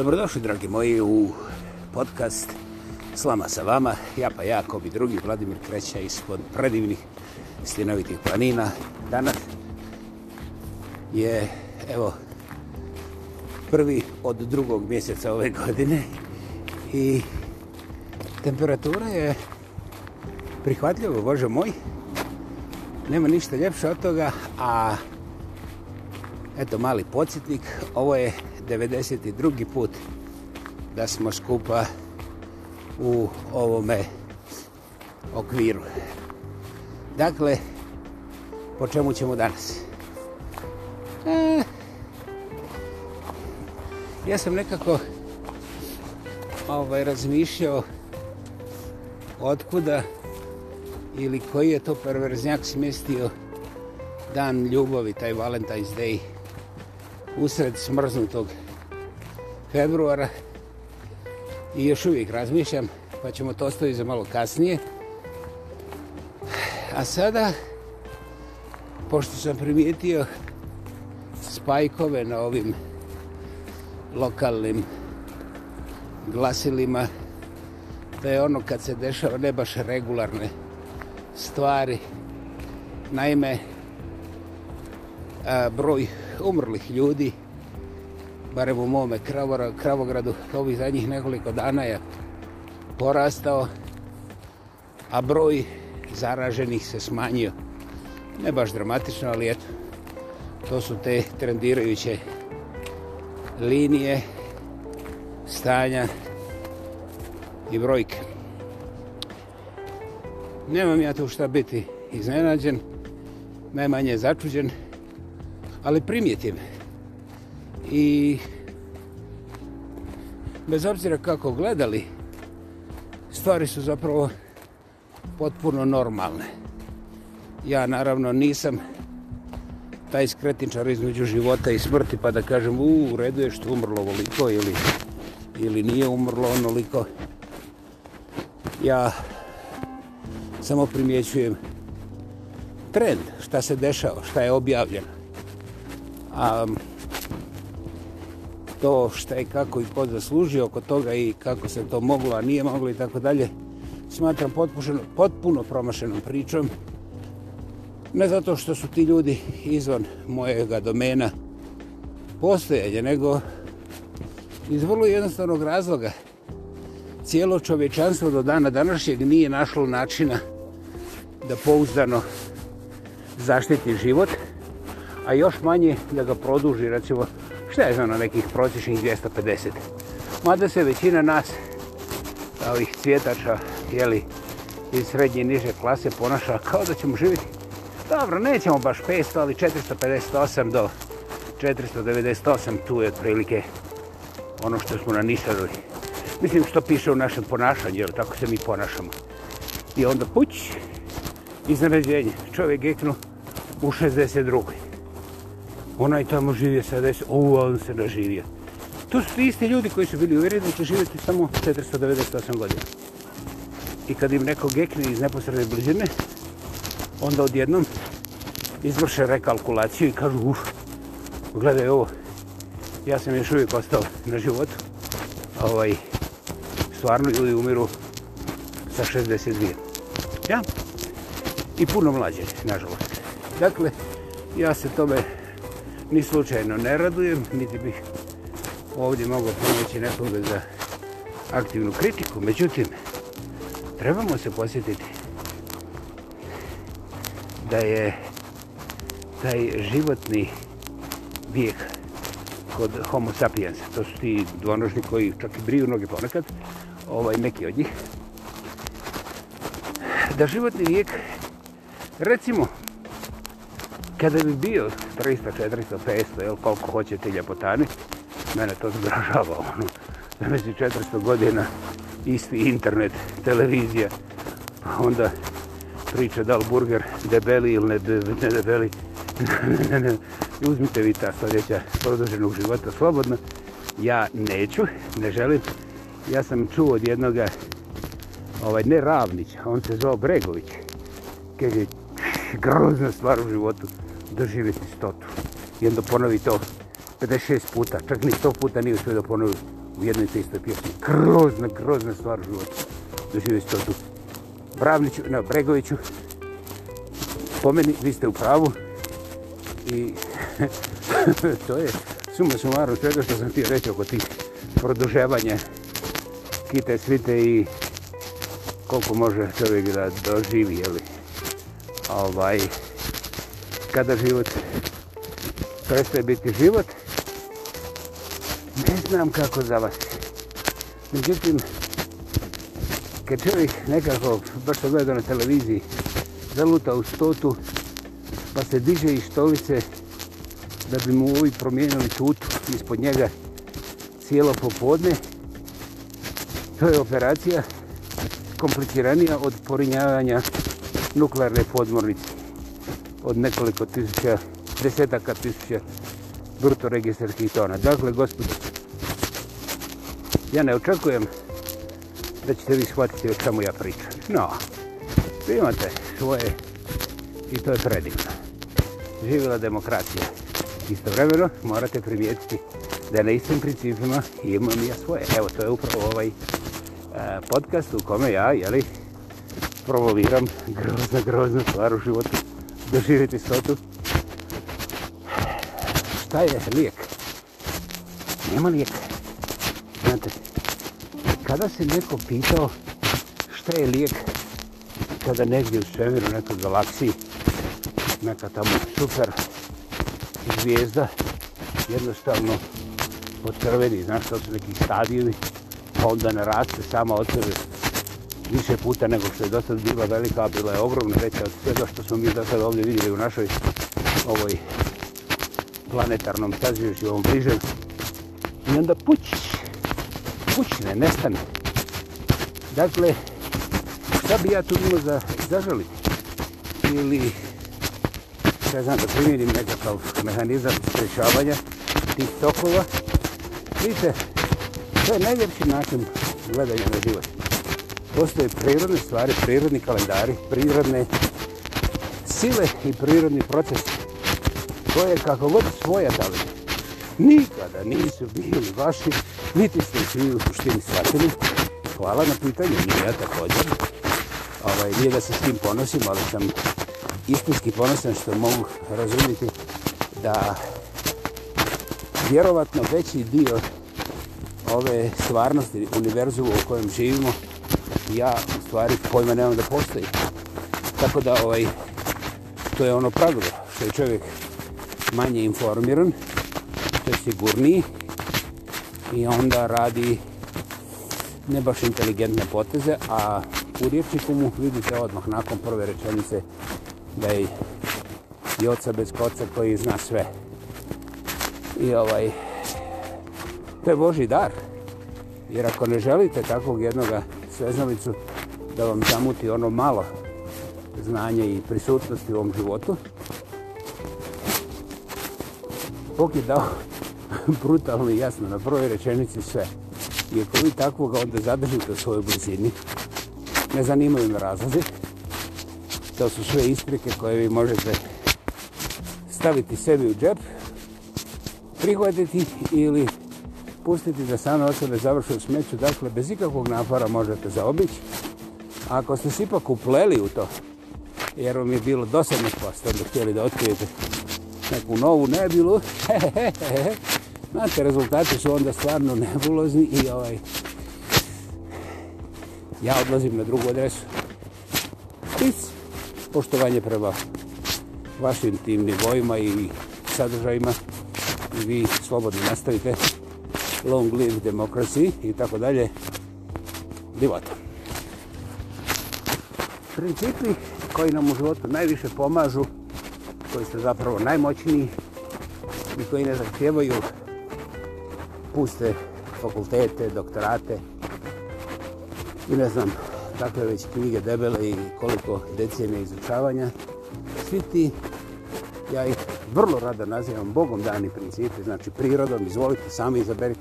Dobrodošli, dragi moji, u podcast Slama sa vama. Ja pa ja, ko bi drugi, Vladimir Kreća ispod predivnih slinovitih planina. Danas je, evo, prvi od drugog mjeseca ove godine i temperatura je prihvatljiva, Bože moj. Nema ništa ljepše od toga, a eto mali podsjetnik, ovo je 92. put da smo skupa u ovome okviru. Dakle, po čemu ćemo danas? E, ja sam nekako ovaj, razmišljao otkuda ili koji je to perverznjak smestio dan ljubavi, taj Valentine's Day, usred smrznutog februara i još uvijek razmišljam, pa ćemo to ostaviti za malo kasnije. A sada, pošto sam primijetio spajkove na ovim lokalnim glasilima, to je ono kad se dešava ne baš regularne stvari. Naime, broj umrlih ljudi, barem u mome Kravogradu, ovih zadnjih nekoliko dana je porastao, a broj zaraženih se smanjio. Ne baš dramatično, ali eto, to su te trendirajuće linije, stanja i brojke. Nemam ja tu šta biti iznenađen, najmanje začuđen, ali primijetim i bez obzira kako gledali stvari su zapravo potpuno normalne ja naravno nisam taj skretničar između života i smrti pa da kažem u redu je što umrlo voliko ili, ili nije umrlo onoliko ja samo primjećujem trend šta se dešava, šta je objavljeno a to šta je kako i ko zaslužio oko toga i kako se to moglo, a nije moglo i tako dalje, smatram potpuno, potpuno promašenom pričom. Ne zato što su ti ljudi izvan mojega domena postojanja, nego iz vrlo jednostavnog razloga. Cijelo čovečanstvo do dana današnjeg nije našlo načina da pouzdano zaštiti život, a još manje da ga produži, recimo, šta je znam, ono, nekih prosječnih 250. Mada se većina nas, ovih cvjetača, jeli, iz srednje i niže klase ponaša kao da ćemo živjeti. Dobro, nećemo baš 500, ali 458 do 498, tu je otprilike ono što smo nanisali. Mislim što piše u našem ponašanju, jer tako se mi ponašamo. I onda puć, iznenađenje, čovjek geknu u 62 onaj tamo živje 70, ovu on se doživio. To su ti isti ljudi koji su bili uvjereni da će živjeti samo 498 godina. I kad im neko gekne iz neposredne blizine, onda odjednom izvrše rekalkulaciju i kažu uf, gledaj ovo, ja sam još uvijek ostao na životu. Ovaj, stvarno ljudi umiru sa 62. Ja? I puno mlađe, nažalost. Dakle, ja se tome ni slučajno ne radujem, niti bih ovdje mogao pomoći nekoga za aktivnu kritiku. Međutim, trebamo se posjetiti da je taj životni vijek kod homo sapiensa, to su ti dvonožni koji čak i briju noge ponekad, ovaj, neki od njih, da životni vijek, recimo, kada bi bio 300, 400, 500 ili koliko hoćete ljepotani, mene to zgražava ono. Znači 400 godina isti internet, televizija, pa onda priča da li burger debeli ili ne, ne debeli. I uzmite vi ta sljedeća produženog života slobodno. Ja neću, ne želim. Ja sam čuo od jednoga, ovaj, ne Ravnić, on se zove Bregović. Kaže, grozna stvar u životu doživjeti stotu. I onda ponovi to 56 puta, čak ni 100 puta nije uspio da ponovi u jednoj te istoj pjesmi. Grozna, grozna stvar u životu. Doživjeti stotu. Bravniću, na Bregoviću, pomeni, vi ste u pravu. I to je suma sumarno svega što sam ti reći oko tih produževanja kite svite i koliko može čovjek da doživi, jeli? Ovaj, oh, kada život prestaje biti život, ne znam kako za vas. Međutim, kad čovjek nekako, baš sam gledao na televiziji, zaluta u stotu, pa se diže iz stolice da bi mu ovi promijenili tutu ispod njega cijelo popodne, to je operacija kompliciranija od porinjavanja nuklearne podmornice od nekoliko tisuća, desetaka tisuća bruto registarskih tona. Dakle, gospodin, ja ne očekujem da ćete vi shvatiti o čemu ja pričam. No, vi imate svoje i to je predivno. Živjela demokracija. Istovremeno morate primijetiti da na istim principima imam ja svoje. Evo, to je upravo ovaj e, podcast u kome ja, jeli, promoviram grozno, grozno stvar u životu doživjeti sotu. Šta je lijek? Nema lijeka. Znate, kada se neko pitao šta je lijek kada negdje u svemiru nekoj galaksiji neka tamo super zvijezda jednostavno pod crveni, znaš što su neki stadijevi, pa onda naraste sama od sebe više puta nego što je do sad bila velika, bila je ogromna veća od svega što smo mi do sad ovdje vidjeli u našoj ovoj planetarnom sazivišću, ovom bližem. I onda puć, pućne, nestane. Dakle, šta bi ja tu bilo za, zažali? Ili, šta znam, da primjenim nekakav mehanizam sprečavanja tih tokova. Vidite, to je najljepši način gledanja na život postoje prirodne stvari, prirodni kalendari, prirodne sile i prirodni procesi koje kako god svoja dali nikada nisu bili vaši, niti ste svi u suštini shvatili. Hvala na pitanju, nije ja također. Ovaj, nije da se s tim ponosim, ali sam istinski ponosan što mogu razumjeti da vjerovatno veći dio ove stvarnosti univerzumu u kojem živimo ja u stvari pojma nemam da postoji. Tako da ovaj, to je ono pravilo što je čovjek manje informiran, što je sigurniji i onda radi ne baš inteligentne poteze, a u riječniku mu vidite odmah nakon prve rečenice da je i oca bez koca koji zna sve. I ovaj, to je Boži dar. Jer ako ne želite takvog jednoga sveznovicu da vam zamuti ono malo znanje i prisutnosti u ovom životu. Bog je dao brutalno i jasno na prvoj rečenici sve. I ako vi takvoga onda zadržite u svojoj blizini, ne zanimaju me razlaze. To su sve isprike koje vi možete staviti sebi u džep, prihvatiti ili pustiti da same osobe završu smeću, dakle, bez ikakvog napora možete zaobići. Ako ste se ipak upleli u to, jer vam je bilo dosadno posto, da htjeli da otkrijete neku novu nebilu, znate, rezultati su onda stvarno nebulozni i ovaj, ja odlazim na drugu adresu. Pic, poštovanje prema vašim tim nivoima i sadržajima i vi slobodno nastavite long live democracy i tako dalje. Divota. Principi koji nam u životu najviše pomažu, koji su zapravo najmoćniji i koji ne zahtjevaju puste fakultete, doktorate i ne znam kakve već knjige debele i koliko decenija izučavanja. Svi ti, ja ih vrlo rada nazivam Bogom dani principi, znači prirodom, izvolite, sami izaberite.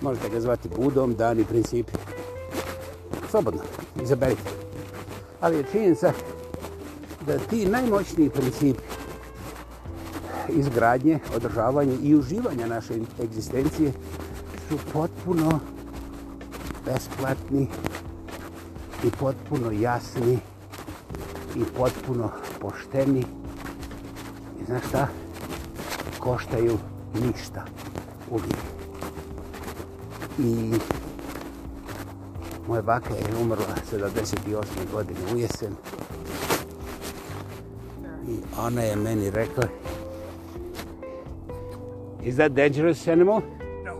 Možete ga zvati Budom dani principi. Slobodno, izaberite. Ali je činjenica da ti najmoćniji principi izgradnje, održavanje i uživanja naše egzistencije su potpuno besplatni i potpuno jasni i potpuno pošteni. I znaš šta? koštaju ništa uvijek. I moja baka je umrla 78. godine u jesen. I ona je meni rekla Is that dangerous animal? No.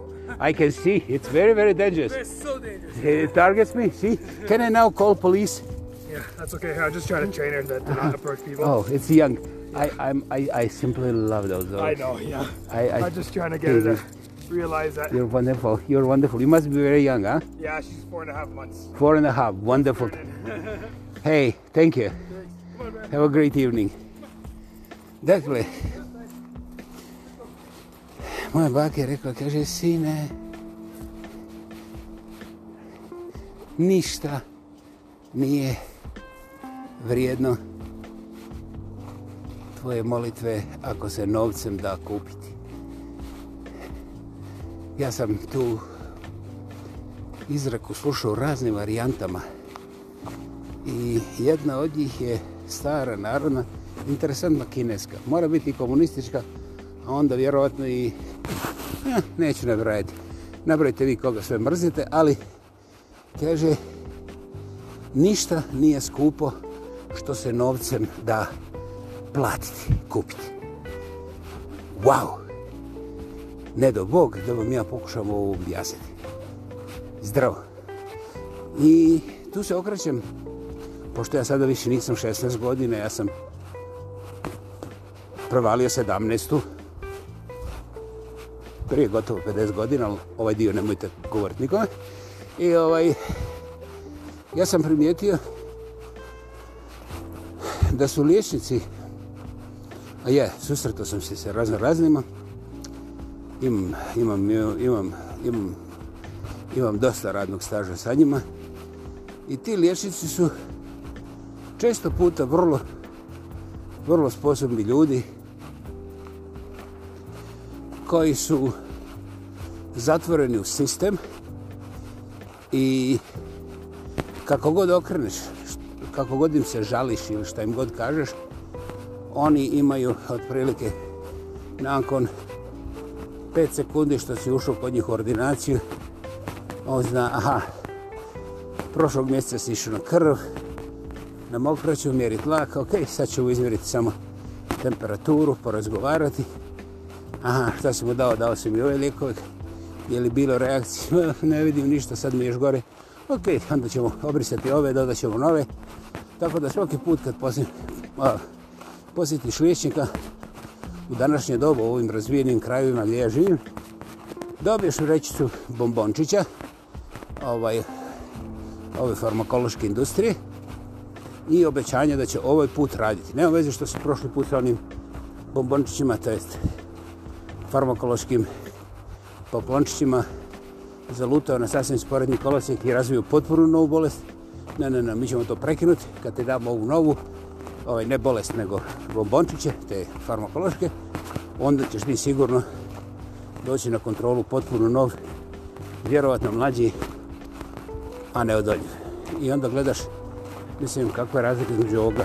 I can see. It's very, very dangerous. It's so dangerous. It targets me. See? Can I now call police? Yeah, that's okay. I just try to train her that to not approach people. Oh, it's young. I I'm I I simply love those. those. I know, yeah. I, I I'm just trying to get her to realize that. You're wonderful. You're wonderful. You must be very young, huh? Yeah, she's four and a half months. Four and a half. Wonderful. hey, thank you. Come on, man. Have a great evening. Dakle, moja baka je rekla, kaže, sine, ništa nije vrijedno tvoje molitve ako se novcem da kupiti. Ja sam tu izreku slušao raznim varijantama i jedna od njih je stara narodna, interesantna kineska. Mora biti i komunistička, a onda vjerovatno i... Ja, neću nabrajati. Nabrajte vi koga sve mrzite, ali kaže ništa nije skupo što se novcem da kupiti platiti, kupiti. Wow! Ne do Bog, da vam ja pokušam ovo objasniti. Zdravo! I tu se okrećem, pošto ja sada više nisam 16 godina, ja sam provalio 17-u, prije gotovo 50 godina, ali ovaj dio nemojte govoriti nikome. I ovaj, ja sam primijetio da su liječnici je, susretao sam se sa razno raznima. Imam, imam, imam, imam, imam dosta radnog staža sa njima. I ti liječnici su često puta vrlo, vrlo sposobni ljudi koji su zatvoreni u sistem i kako god okreneš, kako god im se žališ ili šta im god kažeš, oni imaju otprilike nakon 5 sekundi što si ušao kod njih ordinaciju, on zna, aha, prošlog mjeseca si išao na krv, na mokraću, mjeri tlak, ok, sad ćemo izmjeriti samo temperaturu, porazgovarati, aha, šta si mu dao, dao si mi ove ovaj lijekove, je li bilo reakcije, ne vidim ništa, sad mi još gore, ok, onda ćemo obrisati ove, dodat ćemo nove, tako da svaki put kad poslijem, posjetiš liječnika u današnje dobu u ovim razvijenim krajima gdje ja živim, dobiješ rečicu bombončića ovaj, ove farmakološke industrije i obećanje da će ovaj put raditi. Nema veze što se prošli put sa onim bombončićima, to jest farmakološkim poklončićima zalutao na sasvim sporedni kolosek i razvio potpuru novu bolest. Ne, ne, ne, mi ćemo to prekinuti kad te damo ovu novu, ovaj, ne bolest, nego bombončiće, te farmakološke, onda ćeš ti sigurno doći na kontrolu potpuno nov, vjerovatno mlađi, a ne odoljiv. I onda gledaš, mislim, kakva je razlika među ovoga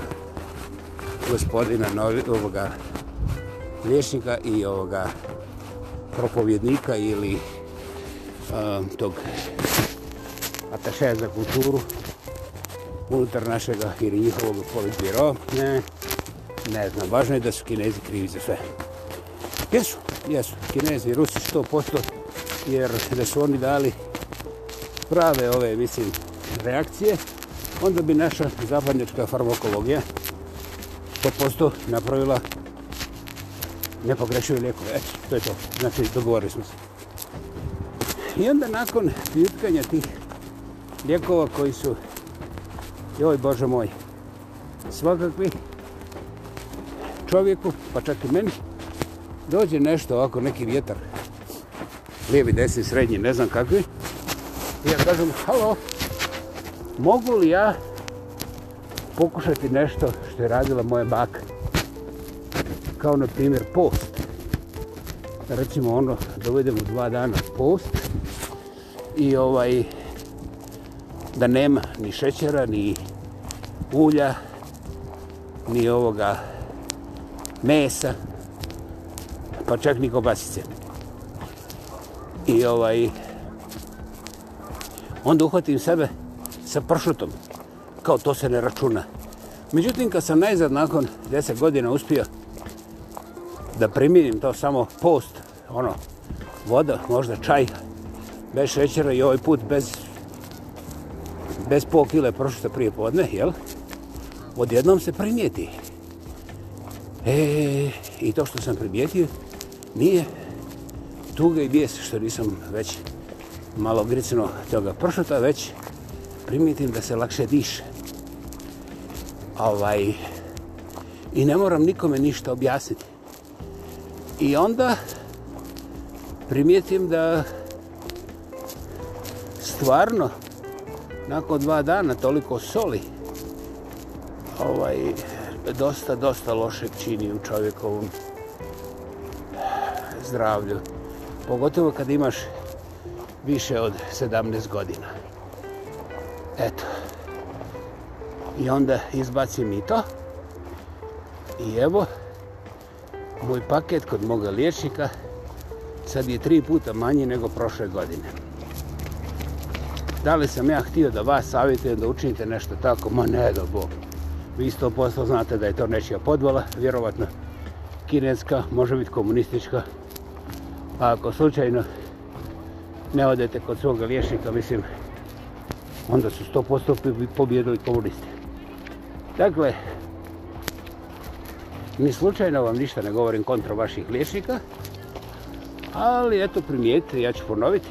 gospodina, novi, ovoga liječnika i ovoga propovjednika ili uh, tog ataše za kulturu, unutar našeg ili njihovog politbiro. Ne, ne znam, važno je da su kinezi krivi za sve. Jesu, jesu, kinezi i rusi 100%, jer da su oni dali prave ove, mislim, reakcije, onda bi naša zapadnička farmakologija 100% napravila nepogrešuju lijeku. E, to je to. Znači, dogovorili smo se. I onda nakon pjutkanja tih lijekova koji su joj Bože moj, svakakvi čovjeku, pa čak i meni, dođe nešto ovako, neki vjetar, lijevi, desni, srednji, ne znam kakvi, i ja kažem, halo, mogu li ja pokušati nešto što je radila moja baka? Kao, na primjer, post. Recimo, ono, da uvedem u dva dana post i ovaj, da nema ni šećera, ni ulja, ni ovoga mesa, pa čak ni kobasice. I ovaj... Onda uhvatim sebe sa pršutom, kao to se ne računa. Međutim, kad sam najzad nakon 10 godina uspio da primijenim to samo post, ono, voda, možda čaj, bez šećera i ovaj put bez, bez pol kile pršuta prije podne, jel? odjednom se primijeti. E, i to što sam primijetio, nije tuga i bijes što nisam već malo gricno toga pršuta, već primijetim da se lakše diše. Ovaj, I ne moram nikome ništa objasniti. I onda primijetim da stvarno nakon dva dana toliko soli ovaj, dosta, dosta lošeg čini u čovjekovom zdravlju. Pogotovo kad imaš više od 17 godina. Eto. I onda izbacim i to. I evo, moj paket kod moga liječnika sad je tri puta manji nego prošle godine. Da li sam ja htio da vas savjetujem da učinite nešto tako? Ma ne, do Boga. Vi isto posto znate da je to nečija podvala, vjerovatno kineska, može biti komunistička. A pa ako slučajno ne odete kod svoga liječnika, mislim, onda su 100% posto pobjedili komunisti. Dakle, ni slučajno vam ništa ne govorim kontra vaših liječnika, ali eto primijetite, ja ću ponoviti,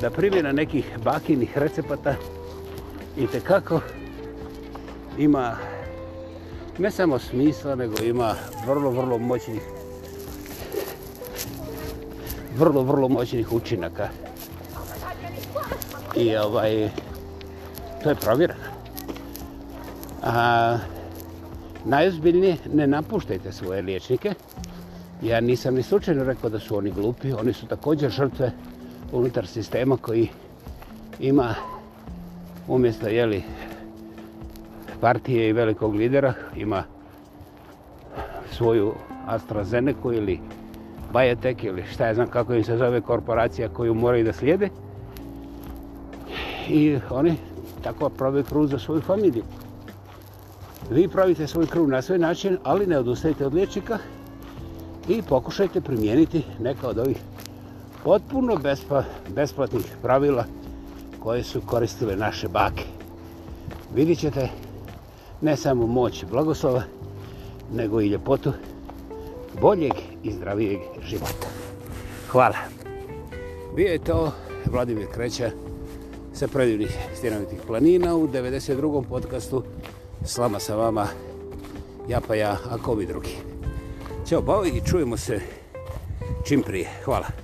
da primjena nekih bakinih recepata i kako ima ne samo smisla, nego ima vrlo, vrlo moćnih vrlo, vrlo moćnih učinaka. I ovaj, to je provjerano. A, najozbiljnije, ne napuštajte svoje liječnike. Ja nisam ni slučajno rekao da su oni glupi. Oni su također žrtve unutar sistema koji ima umjesto jeli, partije i velikog lidera ima svoju AstraZeneca ili Biotech ili šta je znam kako im se zove korporacija koju moraju da slijede. I oni tako prave kruz za svoju familiju. Vi pravite svoj kruz na svoj način, ali ne odustajte od liječnika i pokušajte primijeniti neka od ovih potpuno besplatnih pravila koje su koristile naše bake. Vidit ćete ne samo moć blagoslova, nego i ljepotu boljeg i zdravijeg života. Hvala. Bio je to Vladimir Kreća sa predivnih stjenovitih planina u 92. podcastu Slama sa vama, ja pa ja, ako vi drugi. Ćao, bao i čujemo se čim prije. Hvala.